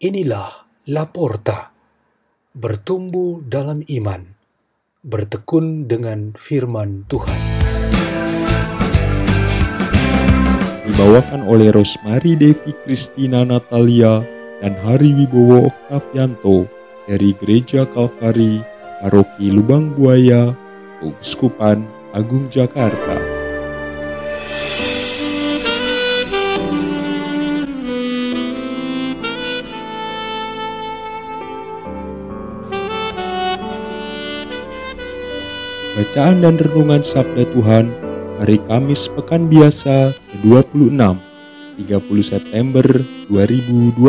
Inilah Laporta, bertumbuh dalam iman, bertekun dengan firman Tuhan. Dibawakan oleh Rosmari Devi Kristina Natalia dan Hari Wibowo Oktavianto dari Gereja Kalvari, Paroki Lubang Buaya, Keuskupan Agung Jakarta. Bacaan dan Renungan Sabda Tuhan Hari Kamis Pekan Biasa ke-26 30 September 2021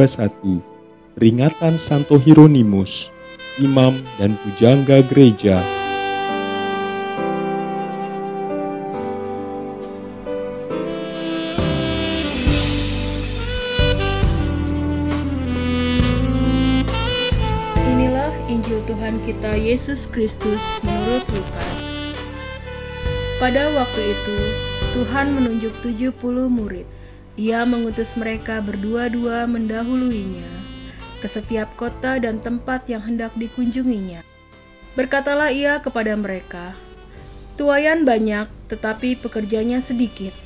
Peringatan Santo Hieronymus Imam dan Pujangga Gereja Tuhan kita Yesus Kristus menurut Lukas. Pada waktu itu, Tuhan menunjuk 70 murid. Ia mengutus mereka berdua-dua mendahuluinya ke setiap kota dan tempat yang hendak dikunjunginya. Berkatalah ia kepada mereka, Tuayan banyak, tetapi pekerjanya sedikit.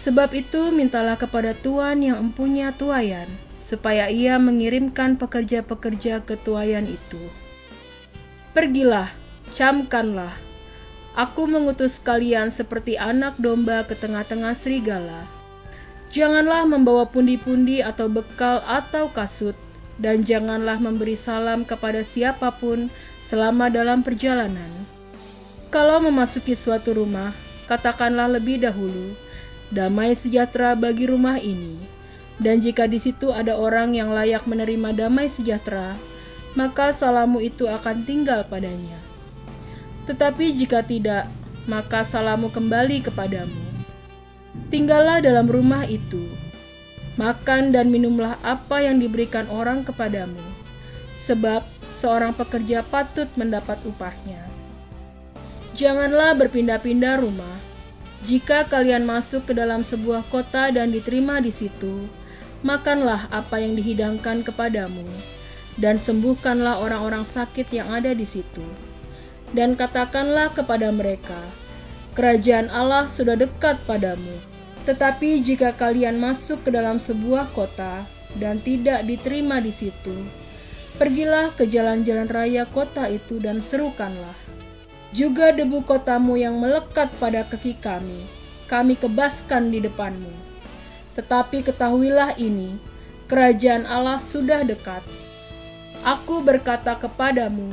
Sebab itu mintalah kepada Tuhan yang empunya tuayan, supaya ia mengirimkan pekerja-pekerja ke tuayan itu. Pergilah, camkanlah. Aku mengutus kalian seperti anak domba ke tengah-tengah serigala. Janganlah membawa pundi-pundi atau bekal atau kasut, dan janganlah memberi salam kepada siapa pun selama dalam perjalanan. Kalau memasuki suatu rumah, katakanlah lebih dahulu, damai sejahtera bagi rumah ini. Dan jika di situ ada orang yang layak menerima damai sejahtera, maka salamu itu akan tinggal padanya. Tetapi jika tidak, maka salamu kembali kepadamu. Tinggallah dalam rumah itu, makan dan minumlah apa yang diberikan orang kepadamu, sebab seorang pekerja patut mendapat upahnya. Janganlah berpindah-pindah rumah. Jika kalian masuk ke dalam sebuah kota dan diterima di situ, makanlah apa yang dihidangkan kepadamu, dan sembuhkanlah orang-orang sakit yang ada di situ. Dan katakanlah kepada mereka, Kerajaan Allah sudah dekat padamu. Tetapi jika kalian masuk ke dalam sebuah kota dan tidak diterima di situ, pergilah ke jalan-jalan raya kota itu dan serukanlah. Juga debu kotamu yang melekat pada kaki kami, kami kebaskan di depanmu. Tetapi ketahuilah ini, kerajaan Allah sudah dekat. Aku berkata kepadamu,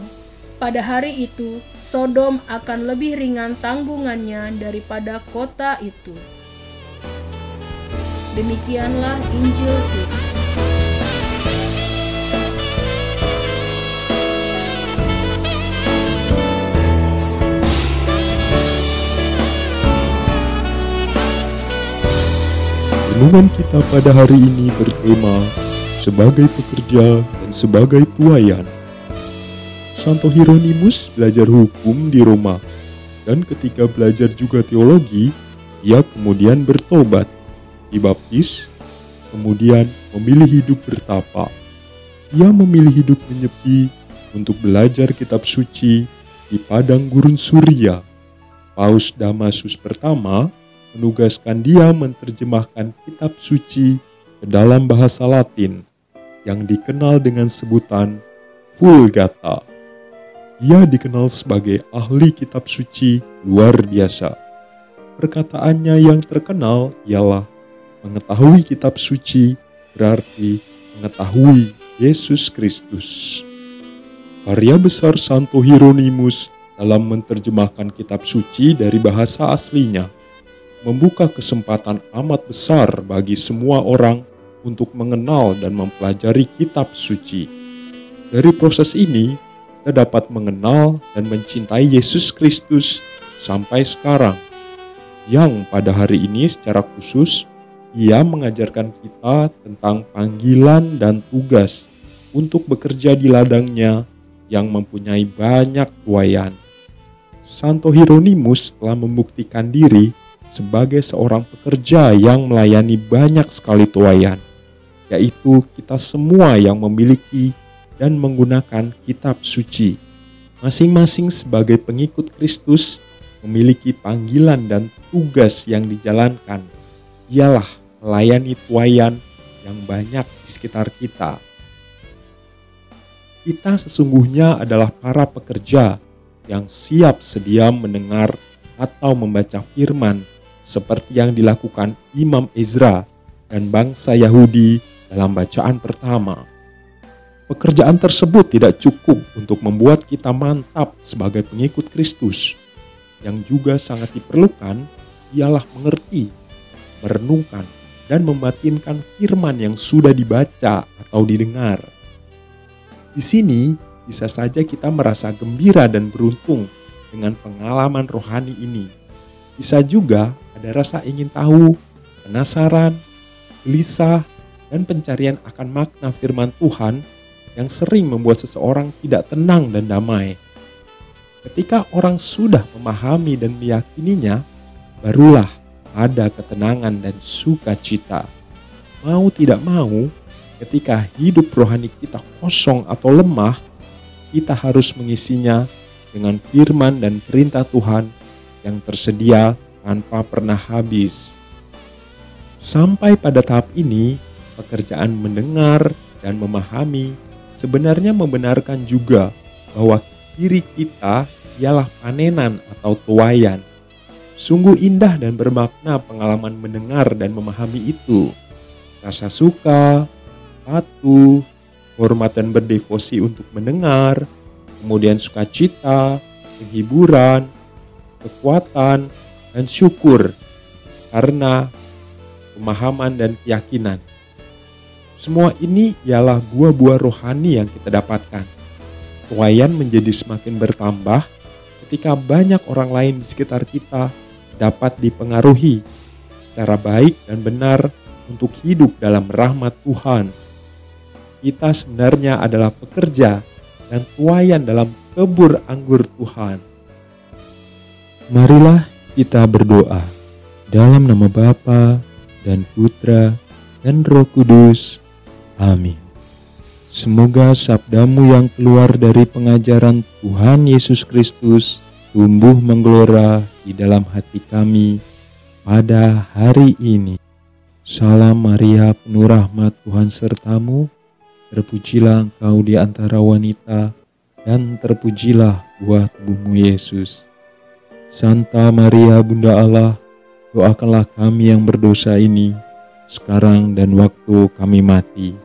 pada hari itu Sodom akan lebih ringan tanggungannya daripada kota itu. Demikianlah Injil Tuhan. Renungan kita pada hari ini bertema sebagai pekerja dan sebagai tuayan. Santo Hieronymus belajar hukum di Roma dan ketika belajar juga teologi, ia kemudian bertobat, dibaptis, kemudian memilih hidup bertapa. Ia memilih hidup menyepi untuk belajar kitab suci di padang gurun Suria. Paus Damasus pertama menugaskan dia menerjemahkan kitab suci ke dalam bahasa Latin yang dikenal dengan sebutan Vulgata. Ia dikenal sebagai ahli kitab suci luar biasa. Perkataannya yang terkenal ialah mengetahui kitab suci berarti mengetahui Yesus Kristus. Karya besar Santo Hieronymus dalam menerjemahkan kitab suci dari bahasa aslinya membuka kesempatan amat besar bagi semua orang untuk mengenal dan mempelajari kitab suci. Dari proses ini, kita dapat mengenal dan mencintai Yesus Kristus sampai sekarang, yang pada hari ini secara khusus ia mengajarkan kita tentang panggilan dan tugas untuk bekerja di ladangnya yang mempunyai banyak tuayan. Santo Hieronymus telah membuktikan diri sebagai seorang pekerja yang melayani banyak sekali tuayan, ketika itu kita semua yang memiliki dan menggunakan kitab suci. Masing-masing sebagai pengikut Kristus memiliki panggilan dan tugas yang dijalankan. Ialah melayani tuayan yang banyak di sekitar kita. Kita sesungguhnya adalah para pekerja yang siap sedia mendengar atau membaca firman seperti yang dilakukan Imam Ezra dan bangsa Yahudi dalam bacaan pertama. Pekerjaan tersebut tidak cukup untuk membuat kita mantap sebagai pengikut Kristus. Yang juga sangat diperlukan ialah mengerti, merenungkan, dan membatinkan firman yang sudah dibaca atau didengar. Di sini bisa saja kita merasa gembira dan beruntung dengan pengalaman rohani ini. Bisa juga ada rasa ingin tahu, penasaran, gelisah, dan pencarian akan makna firman Tuhan yang sering membuat seseorang tidak tenang dan damai. Ketika orang sudah memahami dan meyakininya, barulah ada ketenangan dan sukacita. Mau tidak mau, ketika hidup rohani kita kosong atau lemah, kita harus mengisinya dengan firman dan perintah Tuhan yang tersedia tanpa pernah habis. Sampai pada tahap ini, pekerjaan mendengar dan memahami sebenarnya membenarkan juga bahwa diri kita ialah panenan atau tuayan. Sungguh indah dan bermakna pengalaman mendengar dan memahami itu. Rasa suka, patuh, hormat dan berdevosi untuk mendengar, kemudian sukacita, penghiburan, kekuatan, dan syukur karena pemahaman dan keyakinan. Semua ini ialah buah-buah rohani yang kita dapatkan. Tuayan menjadi semakin bertambah ketika banyak orang lain di sekitar kita dapat dipengaruhi secara baik dan benar untuk hidup dalam rahmat Tuhan. Kita sebenarnya adalah pekerja dan tuayan dalam kebur anggur Tuhan. Marilah kita berdoa dalam nama Bapa dan Putra dan Roh Kudus. Amin. Semoga sabdamu yang keluar dari pengajaran Tuhan Yesus Kristus tumbuh menggelora di dalam hati kami pada hari ini. Salam Maria penuh rahmat Tuhan sertamu, terpujilah engkau di antara wanita, dan terpujilah buah tubuhmu Yesus. Santa Maria Bunda Allah, doakanlah kami yang berdosa ini, sekarang dan waktu kami mati